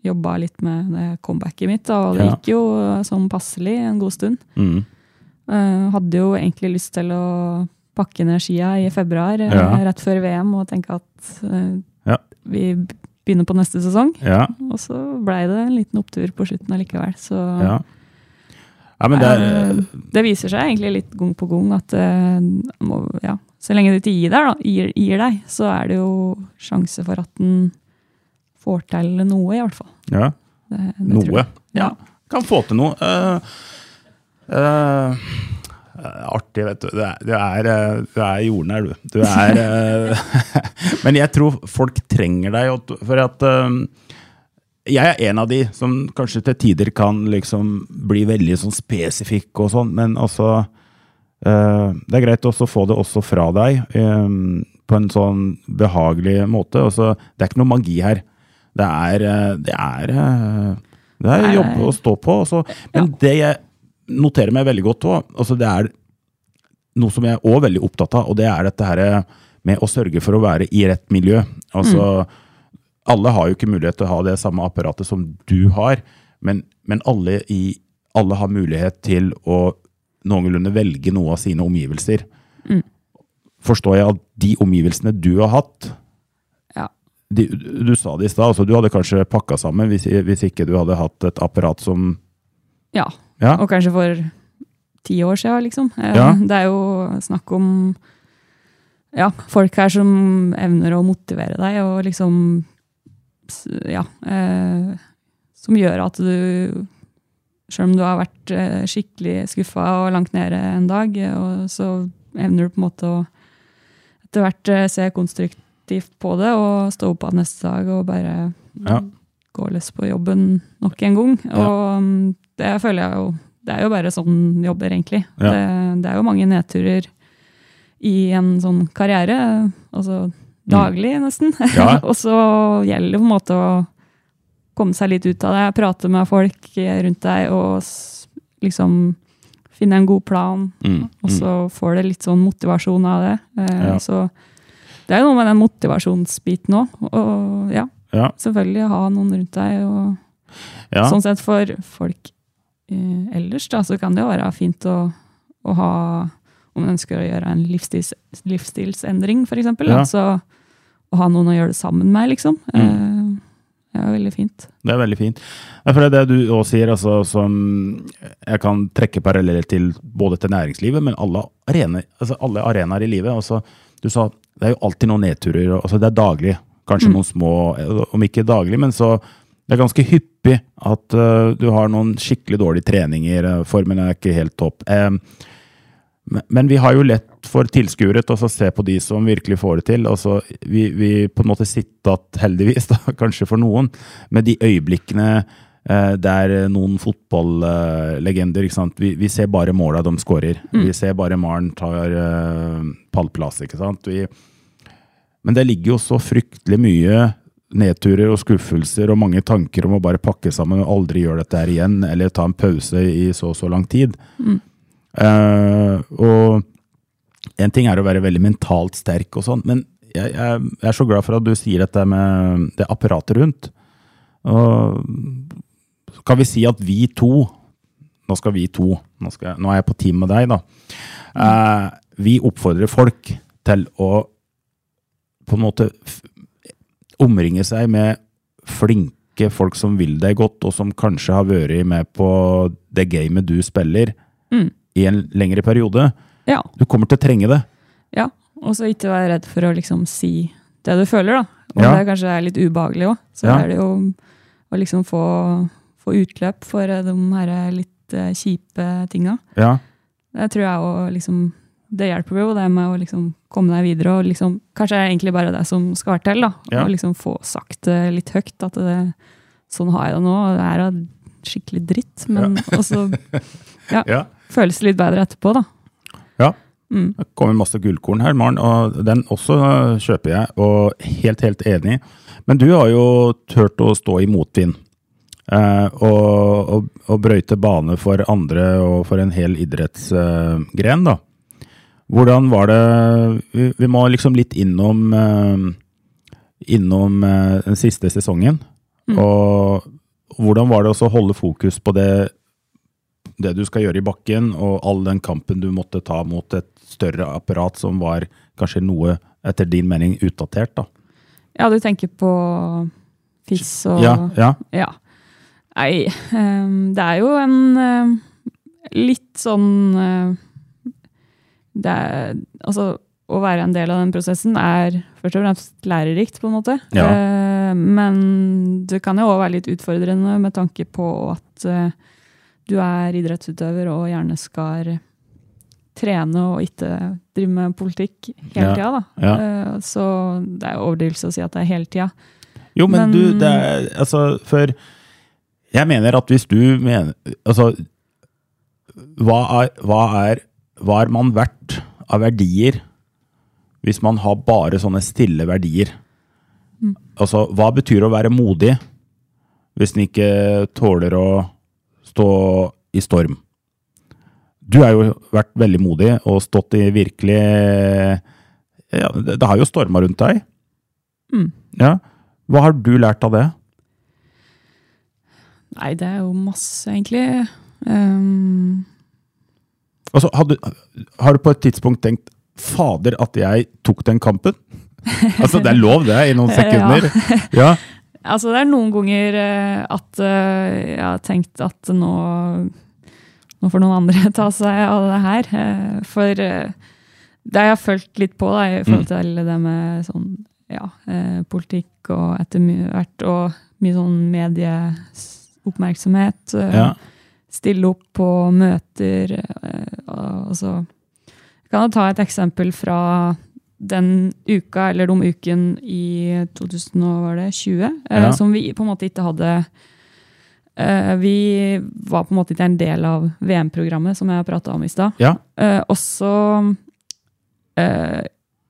Jobba litt med det comebacket mitt, da, og det Ja. gikk jo sånn passelig en god stund. Mm. Eh, hadde jo egentlig lyst til å pakke ned skia i februar, eh, Ja. rett før VM, og tenke at eh, Ja. vi begynner på neste sesong. Ja, Og så blei det en liten opptur på slutten allikevel. Så ja. ja, men det er det viser seg egentlig litt gang på gang at må, ja, så lenge du ikke gir deg, da, gir, gir deg, så er det jo sjanse for at den får til noe, i hvert fall. ja. Det, det Noe. Ja. Kan få til noe. Eh, eh, artig, vet du. Du er, du er, eh, du er jordnær, du. Du er eh, <laughs> Men jeg tror folk trenger deg, for at jeg er en av de som kanskje til tider kan liksom bli veldig sånn spesifikk og sånn, men altså Det er greit å få det også fra deg på en sånn behagelig måte. Også, det er ikke noe magi her. Det er, det er, det er jobb å stå på. Også. Men det jeg noterer meg veldig godt òg, altså det er noe som jeg er også veldig opptatt av, og det er dette her med å sørge for å være i rett miljø. Altså, alle har jo ikke mulighet til å ha det samme apparatet som du har, men, men alle, i, alle har mulighet til å noenlunde velge noe av sine omgivelser. Forstår jeg at de omgivelsene du har hatt Ja. de, Du sa det i stad, altså du hadde kanskje pakka sammen hvis, hvis ikke du hadde hatt et apparat som ja. Ja, Og kanskje for ti år siden, liksom. Eh, Ja. <laughs> Det er jo snakk om ja, folk her som evner å motivere deg, og liksom Ja. Eh, som gjør at du Selv om du har vært eh, skikkelig skuffa og langt nede en dag, så evner du på en måte å etter hvert eh, se konstruktivt på det og stå opp av neste dag og bare Ja. Gå løs på jobben nok en gang. Og mm, det føler jeg jo Det er jo bare sånn jobber, egentlig. Det, det er jo mange nedturer i en sånn karriere. Altså daglig, nesten. Mm. <laughs> Og så gjelder det på en måte å komme seg litt ut av det, prate med folk rundt deg og liksom finne en god plan. Mm, Og så får du litt sånn motivasjon av det. Eh, Ja. Så det er jo noe med den motivasjonsbiten òg. Og ja, ja, selvfølgelig ha noen rundt deg. Og ja. sånn sett for folk eh, ellers, da, så kan det jo være fint å, å ha Om man ønsker å gjøre en livsstils, livsstilsendring, f.eks. Ja. Altså å ha noen å gjøre det sammen med, liksom. Eh, det er veldig fint. Det er veldig fint. For det det du også sier, altså, som jeg kan trekke paralleller til både til næringslivet, men alle arenaer, altså alle arenaer i livet. Altså, du sa det er jo alltid noen nedturer. Altså, det er daglig. Kanskje noen små, om ikke daglig, men så det er ganske hyppig at uh, du har noen skikkelig dårlige treninger. eh, formen er ikke helt topp. Eh, men- vi har jo lett for tilskuere til å se på de som virkelig får det til. Altså, vi, vi på en måte sitter igjen, heldigvis, <laughs> da, kanskje for noen, med de øyeblikkene eh, der noen fotballegender ikke sant? Vi, vi ser bare måla de skårer. Vi ser bare Maren tar eh, pallplass. ikke sant? Vi, men det ligger jo så fryktelig mye nedturer og skuffelser og mange tanker om å bare pakke sammen og aldri gjøre dette her igjen, eller ta en pause i så og så lang tid. Eh, og en ting er å være veldig mentalt sterk og sånn, men jeg, jeg, jeg er så glad for at du sier dette med det apparatet rundt. Og kan vi si at vi to Nå skal vi to Nå, skal nå er jeg på team med deg, da. Uh, vi oppfordrer folk til å på en måte omringe seg med flinke folk som vil deg godt, og som kanskje har vært med på det gamet du spiller Mm. i en lengre periode. Ja. Du kommer til å trenge det. ja. Og så ikke være redd for å liksom si det du føler, da. Om Ja. det kanskje er litt ubehagelig òg. Så Ja. er det jo å liksom få, få utløp for eh, de her litt eh, kjipe tinga. Ja. Det tror jeg òg liksom Det hjelper jo, det med å liksom komme deg videre. og liksom, Kanskje er det egentlig bare det som skal til. da, Ja. Å liksom få sagt det litt høyt. At det, sånn har jeg det nå. og Det er skikkelig dritt. Men <laughs> også ja. føles det litt bedre etterpå, da. Ja. Mm. Det kommer masse gullkorn her, Maren, og den også øh, kjøper jeg, og helt, helt enig. Men du har jo turt å stå i motvind. eh, og, og, og brøyte bane for andre og for en hel idrettsgren, da. Hvordan var det Vi, må liksom litt innom eh, Innom eh, den siste sesongen. Mm. Og hvordan var det å holde fokus på det det du skal gjøre i bakken, og all den kampen du måtte ta mot et større apparat som var kanskje noe, etter din mening, utdatert, da. Ja, du tenker på FIS og Ja, ja. Ja. Nei, <laughs> ehm, det er jo en ehm, litt sånn eh, er, Altså, å være en del av den prosessen er først og fremst lærerikt, på en måte. Ja. Eh, men det kan jo òg være litt utfordrende med tanke på at eh, du er idrettsutøver og gjerne skal trene og ikke drive med politikk hele Ja, tida, da. ja. Eh, så det er overdrivelse å si at det er hele tida. Jo, men, Men- du, det er Altså, for Jeg mener at hvis du mener Altså, hva er, hva er, hva er man verdt av verdier hvis man har bare sånne stille verdier? Altså, hva betyr å være modig hvis en ikke tåler å stå i storm? Du har jo vært veldig modig og stått i virkelig ja, det har jo storma rundt deg. Mm. Ja. Hva har du lært av det? Nei, det er jo masse, egentlig. Um, Altså, har, du, har du på et tidspunkt tenkt Fader, at jeg tok den kampen? <laughs> altså, det er lov, det, i noen sekunder. Ja. altså, det er noen ganger eh, at eh, jeg har tenkt at nå, nå får noen andre <laughs> ta seg av det her. Eh, for det har jeg følt litt på da, i forhold Mm. til det med sånn, ja, politikk og etter hvert, og mye sånn medieoppmerksomhet. Ja. stille opp på møter. Altså, jeg kan ta et eksempel fra den uka, eller de uken i 2020, eh, Ja. som vi på en måte ikke hadde eh, Vi var på en måte ikke en del av VM-programmet, som jeg prata om i stad. Ja. Eh, og så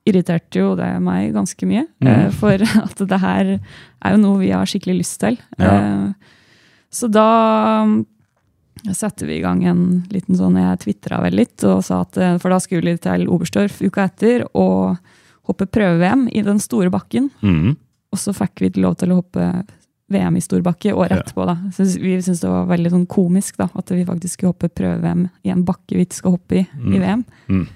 irriterte jo det meg ganske mye. Mm. for <laughs> at det her er jo noe vi har skikkelig lyst til. Ja. Så da setter vi i gang en liten sånn Jeg tvitra vel litt, og sa at, eh, for da skulle vi til Oberstdorf uka etter og hoppe prøve-VM i den store bakken. Mm. Og så fikk vi lov til å hoppe VM i storbakke året etterpå. da. Så vi syntes det var veldig sånn komisk da, at vi faktisk skulle hoppe prøve-VM i en bakke vi ikke skal hoppe i i Mm. VM. Mm.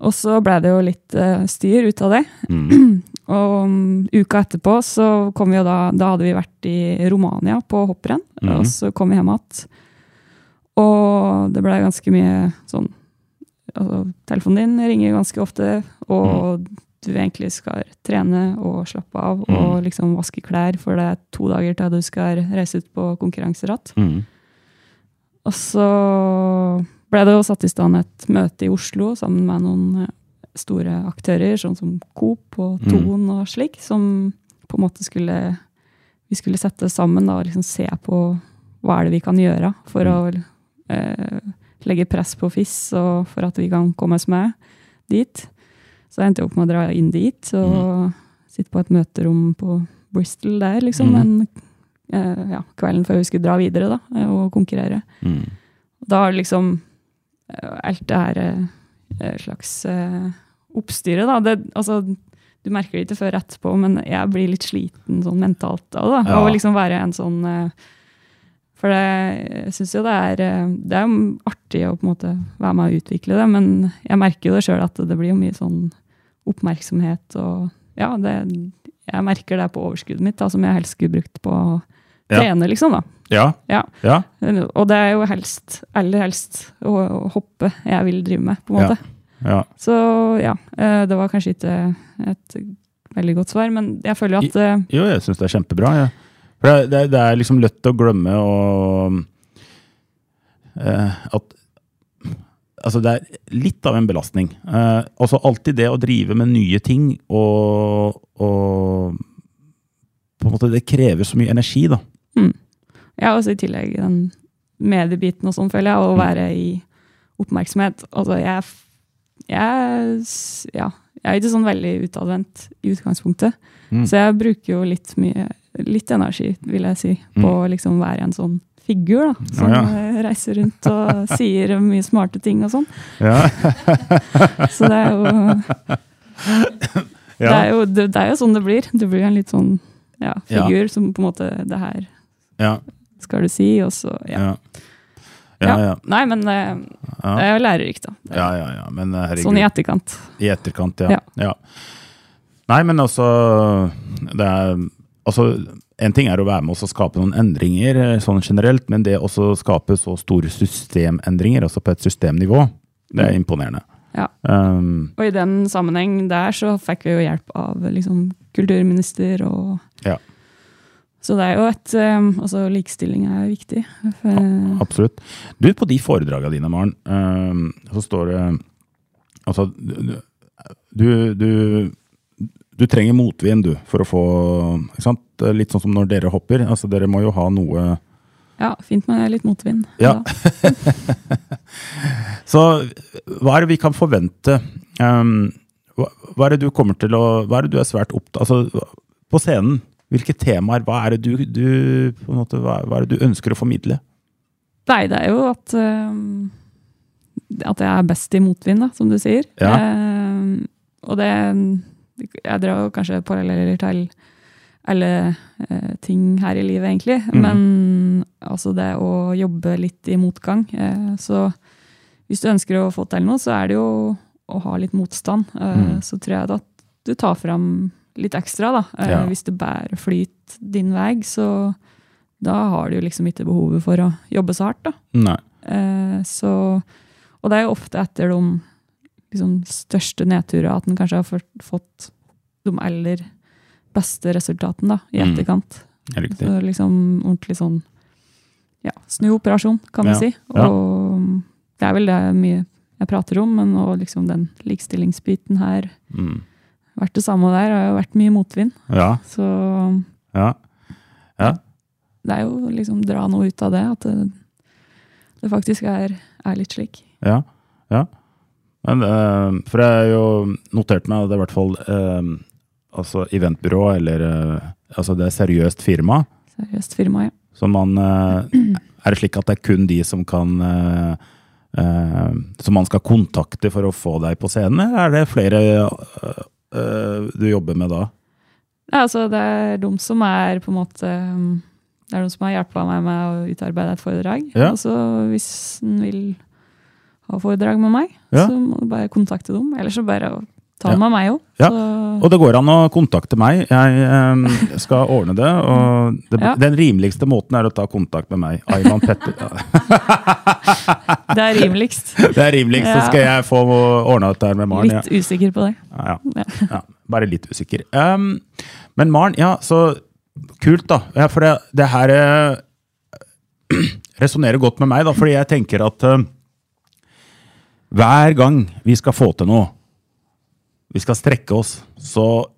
Og så ble det jo litt uh, styr ut av det. Mm. <clears throat> Og um, uka etterpå så kom vi jo da Da hadde vi vært i Romania på hopprenn, Mhm. og så kom vi hjem igjen. Og det ble ganske mye sånn altså, Telefonen din ringer ganske ofte, og du egentlig skal trene og slappe av og liksom vaske klær, for det er to dager til du skal reise ut på konkurranseratt. Mm. Og så ble det jo satt i stand et møte i Oslo sammen med noen eh, store aktører, sånn som Coop og Mm. Ton og slik, som på en måte skulle Vi skulle sette sammen da, og liksom se på hva er det vi kan gjøre for å eh, legge press på FIS, og for at vi kan komme oss med dit. Så jeg endte opp med å dra inn dit og sitte på et møterom på Bristol der, liksom. Mm. Men eh, ja, kvelden før vi skulle dra videre da, eh, og konkurrere. Mm. Da har liksom eh, alt det her eh, slags eh, oppstyret, da. Det, altså, du merker det ikke før etterpå, men jeg blir litt sliten sånn mentalt av det. da, Ja. Av å liksom være en sånn eh, For det, jeg syns jo det er eh, Det er artig å på en måte være med og utvikle det, men jeg merker jo det sjøl at det blir jo mye sånn oppmerksomhet og ja, det, jeg merker det på overskuddet mitt, da, som jeg helst skulle brukt på å Ja. trene, liksom. da. Ja. Ja. Ja. Og det er jo helst, aller helst, å, å hoppe jeg vil drive med, på en måte. ja. Så ja, eh, det var kanskje ikke et veldig godt svar, men jeg føler jo at eh, Jo, jeg syns det er kjempebra. Ja. For det, det, er liksom lett å glemme og uh, at Altså, det er litt av en belastning. Uh, altså alltid det å drive med nye ting og, og På en måte, det krever så mye energi, da. Ja, også i tillegg den mediebiten og sånn, føler jeg, å Mm. være i oppmerksomhet. Altså, jeg, jeg Ja, jeg er ikke sånn veldig utadvendt i utgangspunktet. Mm. Så jeg bruker jo litt mye Litt energi, vil jeg si, på å liksom være en sånn figur, da. Som ja, ja. eh, reiser rundt og <laughs> sier mye smarte ting og sånn. Ja. <laughs> Så det er jo det, er jo det, det er jo sånn det blir. Det blir en litt sånn figur som på en måte Det her ja. skal du si, og så ja. Ja. Ja, ja. Nei, men det, det er jo lærerikt, da. Ja, ja, ja. Men eh. Sånn i etterkant. I etterkant, ja. Ja. ja. Nei, men altså Det er Altså, en ting er å være med og skape noen endringer eh, sånn generelt, men det å skape så store systemendringer, altså på et systemnivå, det er imponerende. Ja. Um, Og i den sammenheng der så fikk vi jo hjelp av liksom kulturminister og Ja. Så det er jo et eh, Altså, likestilling er viktig. For, absolutt. Du, på de foredragene dine, Maren, um, så står det Altså, du, du du trenger motvind, du, for å få? Litt sånn som når dere hopper. Altså, dere må jo ha noe ja, fint med litt motvind. Ja. <laughs> Så hva er det vi kan forvente? Um, hva, hva er det du kommer til å Hva er det du er svært opptatt Altså, på scenen, hvilke temaer? Hva er det du, du måte, hva, hva er det du ønsker å formidle? Nei, det er jo at um, At jeg er best i motvind, da, som du sier. Ja. Um, og det Jeg drar kanskje paralleller til alle eh, ting her i livet, egentlig. Mm. Men altså det å jobbe litt i motgang. Eh, så hvis du ønsker å få til noe, så er det jo å ha litt motstand. Eh, mm. Så tror jeg at du tar fram litt ekstra, da. Eh, Ja. Hvis det bærer flyt din vei, så da har du jo liksom ikke behovet for å jobbe så hardt, da. Nei. Eh, så, og det er jo ofte etter de liksom, største nedturer, at en kanskje har fått, de aller beste resultatene da, i Mm. etterkant. Riktig. Så liksom ordentlig sånn ja, snuoperasjon, kan vi Ja, si. Og det er vel det mye jeg prater om, men og liksom den likestillingsbiten her Mm. vært det samme der. Har jo vært mye motvind. Ja. Så Ja. Ja. det er jo liksom dra noe ut av det, at det, det faktisk er, er litt slik. Ja. ja. Men, uh, for jeg har jo notert meg at det er i hvert fall uh, altså eventbyrå, eller uh, altså det er seriøst firma. Seriøst firma, ja. Så man Er det slik at det er kun de som kan Som man skal kontakte for å få deg på scenen, eller er det flere du jobber med da? Ja, altså, det er de som er på en måte um, Det er de som har hjulpet meg med å utarbeide et foredrag. Ja. Og så hvis en vil ha foredrag med meg, Ja. så må du bare kontakte dem. Eller så bare ta Ja. med meg òg. Ja. Og det går an å kontakte meg. Jeg eh, skal ordne det. Og det, Ja. den rimeligste måten er å ta kontakt med meg. Ayman Petter. <laughs> Det er rimeligst. Det er rimeligst, så skal jeg få ordna dette her med Maren. Litt usikker på det. Ja, bare litt usikker. Um, men Maren, ja, så kult, da. For det, det her <clears throat> uh, resonnerer godt med meg, da, fordi jeg tenker at eh, hver gang vi skal få til noe, vi skal strekke oss, så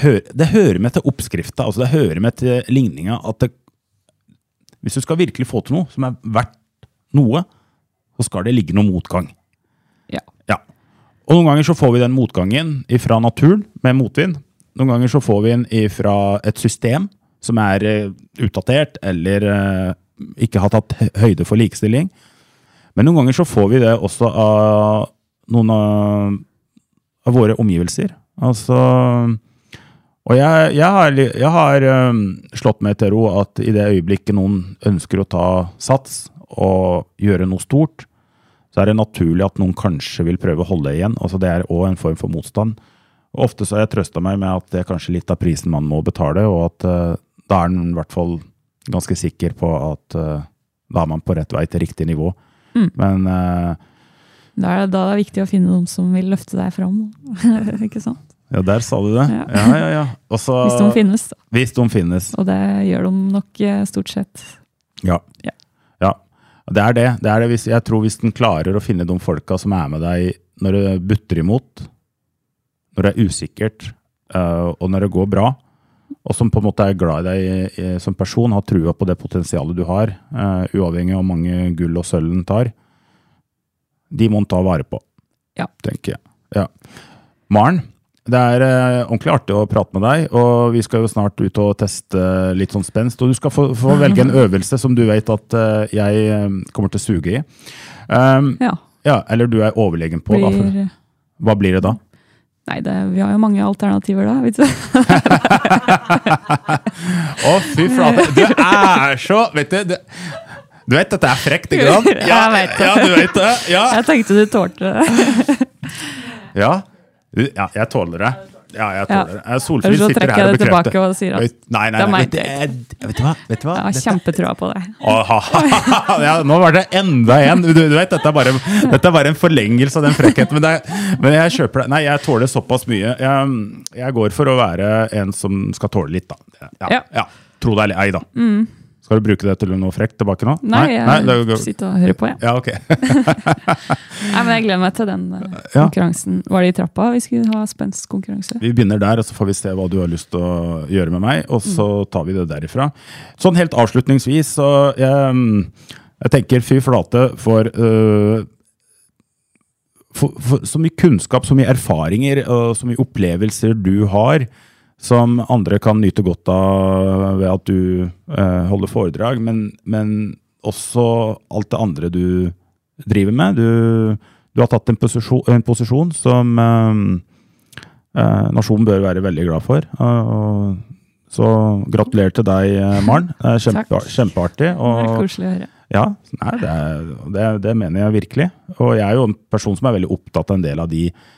hør, Det hører med til oppskrifta, altså det hører med til ligninga at det, hvis du skal virkelig få til noe som er verdt noe, så skal det ligge noe motgang. Ja. Ja. Og noen ganger så får vi den motgangen fra naturen med motvind. Noen ganger så får vi den fra et system som er eh, utdatert eller eh, ikke har tatt høyde for likestilling. Men noen ganger så får vi det også av noen av, av våre omgivelser. Altså Og jeg, jeg har, jeg har um, slått meg til ro at i det øyeblikket noen ønsker å ta sats og gjøre noe stort, så er det naturlig at noen kanskje vil prøve å holde igjen. Altså Det er òg en form for motstand. Ofte så har jeg trøsta meg med at det er kanskje litt av prisen man må betale, og at uh, da er en i hvert fall ganske sikker på at uh, da er man på rett vei til riktig nivå. Mm. Men uh, Da er det, da er det viktig å finne noen som vil løfte deg fram. <laughs> ikke sant? ja, der sa du det. Ja. Ja, ja, ja. Også, Hvis de finnes, da. Hvis de finnes. Og det gjør de nok eh, stort sett. Ja. Ja. ja. Det er det. det, er det hvis, jeg tror hvis den klarer å finne de folka som er med deg når det butter imot, når det er usikkert, eh, og når det går bra, og som på en måte er glad i deg eh, som person, har trua på det potensialet du har, uh, uavhengig av hvor mange gull og sølv den tar, de må en ta vare på, Ja. tenker jeg. Ja. Maren, det er uh, ordentlig artig å prate med deg, og vi skal jo snart ut og teste litt sånn spenst. Og du skal få, få <laughs> velge en øvelse som du vet at uh, jeg kommer til å suge i. Um, Ja. ja, eller du er overlegen på. Da, for, hva blir det da? Nei, det, vi har jo mange alternativer da, <laughs> vet du. Å, fy flate. Du er så Vet du, du, du vet det er frekt, ikke sant? <laughs> Ja, jeg vet det. Ja, du vet det. Ja. Jeg tenkte du tålte det. ja. Ja jeg tåler det. Ja, jeg tåler det. Eh, Solfrid sitter her og det bekrefter. og sier at Oi, Nei, nei, det er meg. Vet, du, hva? Vet du hva? jeg har kjempetroa på deg. Ja, nå var det enda en. Du, du vet, dette er, bare, dette er bare en forlengelse av den frekkheten. Men, det, er- men jeg kjøper det. Nei, jeg tåler såpass mye. Jeg, jeg går for å være en som skal tåle litt, da. Ja. Ja. ja. Tro deg eller ei, da. Skal du bruke det til noe frekt tilbake nå? Nei, jeg det går- sitter og hører på, jeg. Ja, ok. <laughs> <laughs> Nei, men jeg gleder meg til den Ja. konkurransen. Var det i trappa vi skulle ha spenstkonkurranse? Vi begynner der, og så får vi se hva du har lyst til å gjøre med meg, og så tar vi det derifra. Sånn helt avslutningsvis, så jeg, jeg tenker fy flate for, uh, for, for så mye kunnskap, så mye erfaringer og så mye opplevelser du har, som andre kan nyte godt av ved at du eh, holder foredrag, men, men også alt det andre du driver med. Du, du har tatt en posisjon, en posisjon som øh, eh, nasjonen bør være veldig glad for. Eh, og så gratulerer til deg, eh, Maren. <laughs> Det er kjempe, kjempeartig. Det er koselig å høre. ja, nei, det, det, det mener jeg virkelig. Og jeg er jo en person som er veldig opptatt av en del av de eh,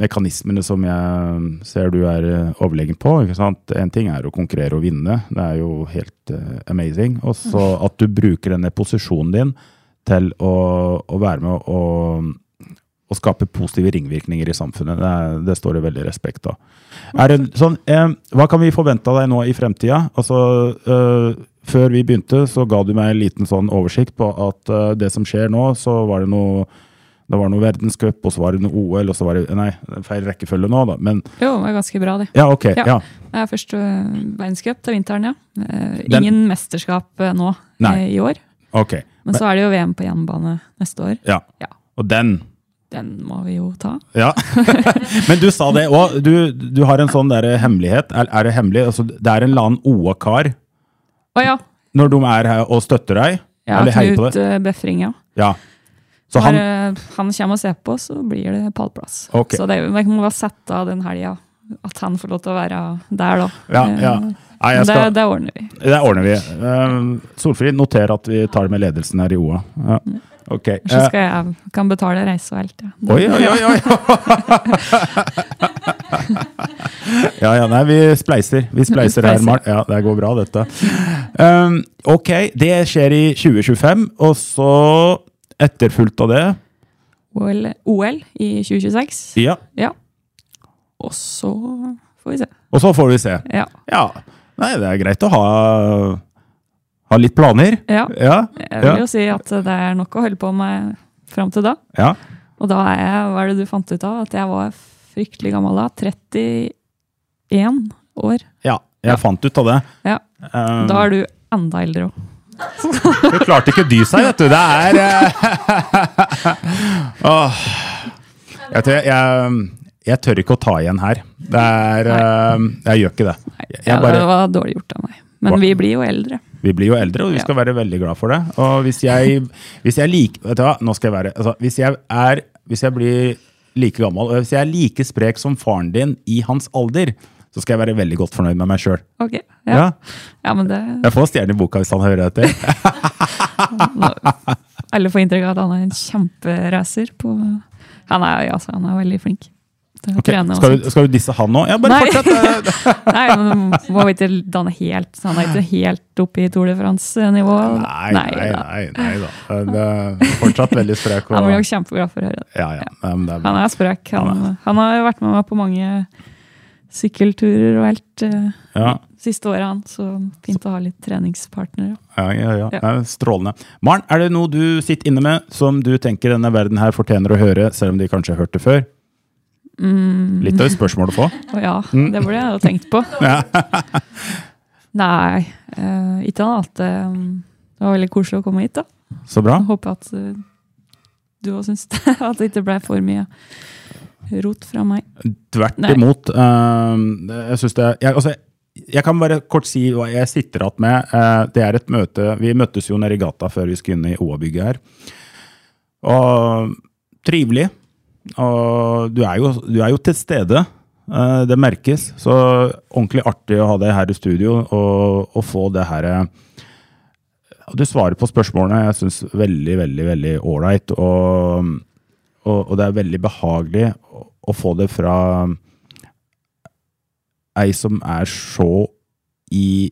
mekanismene som jeg ser du er eh, overlegen på. ikke sant? En ting er å konkurrere og vinne, det er jo helt uh, amazing. Og så at du bruker denne posisjonen din til å, å være med og, å skape positive ringvirkninger i samfunnet. Det, er, det står det veldig respekt av. Sånn, eh, hva kan vi forvente av deg nå i fremtida? Altså, eh, før vi begynte, så ga du meg en liten sånn oversikt på at eh, det som skjer nå, så var det noe det var noe verdenscup, og så var det noe OL, og så var det Nei, feil rekkefølge nå, da. Men Jo, det var ganske bra, det. ja, ok. Ja. Ja. Det er først øh, verdenscup til vinteren, ja. Eh, Den- Ingen mesterskap eh, nå Nei. eh, i år. Ok. Men så er det jo VM på hjemmebane neste år. Ja. Ja. Og den Den må vi jo ta. Ja. <laughs> Men du sa det òg. Du, du har en sånn der hemmelighet. Er, er det hemmelig? Altså, det er en eller annen OA-kar Å ja. når de er her og støtter deg? ja Knut eh, Befring, ja. Ja. Så Når han eh, han kommer og ser på, så blir det pallplass. Okay. Så det, jeg må bare sette av den helga. At han får lov til å være der, da. Ja, ja. Eh, Nei, jeg det, skal, det ordner vi. det ordner vi. Eh, Solfrid, noter at vi tar det med ledelsen her i OA. Ja. okay. Så Eh, skal jeg kan betale reise og alt. Ja. Oi, oi, oi! oi. <laughs> ja, ja, nei, vi spleiser. Vi spleiser her. Maren. Ja, det går bra, dette. Um, ok, det skjer i 2025, og så etterfulgt av det OL, OL i 2026. Ja. Ja. Og så får vi se. Og så får vi se. Ja. Ja. Nei, det er greit å ha, ha litt planer. ja. Ja. Jeg vil jo si at det er nok å holde på med fram til da. ja. Og da er jeg, hva er det du fant ut av? At jeg var fryktelig gammel da. 31 år. ja. Jeg fant ut av det. Ja. Um, Da er du enda eldre òg. Hun klarte ikke dy seg, vet du. Det er <laughs> uh. Jeg, jeg, jeg, jeg tør ikke å ta igjen her. Det er uh, Jeg gjør ikke det. Ja, bare, det var dårlig gjort av meg. Men vi blir jo eldre. vi blir jo eldre, og vi skal være veldig glad for det. Og hvis jeg, hvis jeg liker Vet du hva, nå skal jeg være altså, hvis, jeg er, hvis jeg blir like gammel, og hvis jeg er like sprek som faren din i hans alder, så skal jeg være veldig godt fornøyd med meg sjøl. Okay, ja. Ja. ja. det Jeg får stjerne i boka hvis han hører etter. <laughs> Alle får inntrykk av at han er en kjemperacer. på Han er, altså, han er veldig flink. til å Ok, trene. og Skal, du, skal du disse han nå? Ja, bare Nei. fortsett! <laughs> Nei, men må vi ikke danne helt så Han er ikke helt oppe i Tour de France-nivå? Nei, nei, nei, nei da. Det er fortsatt veldig sprek. Han blir jo kjempeglad for å høre det. ja, ja. Ja. det er. Han er sprek. Han, han har vært med meg på mange sykkelturer og helt uh, Ja, siste året, han. Så fint å ha litt treningspartnere. ja, ja, ja. Ja. Strålende. Maren, er det noe du sitter inne med som du tenker denne verden her fortjener å høre, selv om de kanskje har hørt det før? Mm. Litt av et spørsmål å få. Å <laughs> ja, Mm. det burde jeg jo tenkt på. <laughs> Nei, uh, ikke annet. eh, Det var veldig koselig å komme hit. da. Så bra. Jeg håper at uh, du òg syns det. <laughs> At det ikke ble for mye rot fra meg. Tvert imot. Uh, jeg synes det jeg, altså, jeg kan bare kort si hva jeg sitter igjen med. Uh, det er et møte Vi møttes jo nede i gata før vi skulle inn i OA-bygget her. Og trivelig. Og du er jo, du er jo til stede. Eh, det merkes. Så ordentlig artig å ha deg her i studio og, og få det her eh, Du svarer på spørsmålene jeg syns veldig, veldig veldig ålreit. Og, og, og det er veldig behagelig å, å få det fra ei som er så i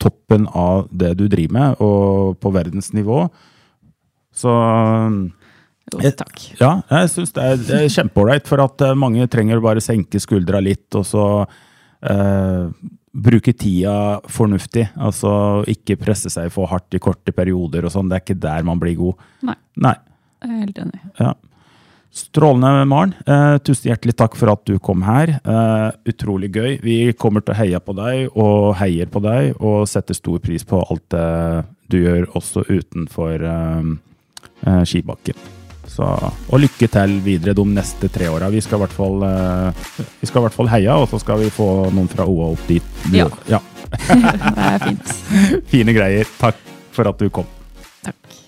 toppen av det du driver med, og på verdensnivå. Så Jo, Jeg- takk. ja, jeg syns det er, er kjempeålreit, for at eh, mange trenger å bare senke skuldra litt, og så eh, bruke tida fornuftig. Altså ikke presse seg for hardt i korte perioder og sånn. Det er ikke der man blir god. Nei. Nei. Jeg er helt enig. Ja. Strålende, Maren. Eh, tusen hjertelig takk for at du kom her. Eh, utrolig gøy. Vi kommer til å heie på deg og heier på deg, og setter stor pris på alt det du gjør også utenfor eh, eh, skibakken. Så, og lykke til videre de neste tre åra. Vi skal i hvert fall, eh, vi skal i hvert fall heie, og så skal vi få noen fra OA opp dit. Ja. ja. <laughs> Det er fint. <laughs> Fine greier. Takk for at du kom. Takk.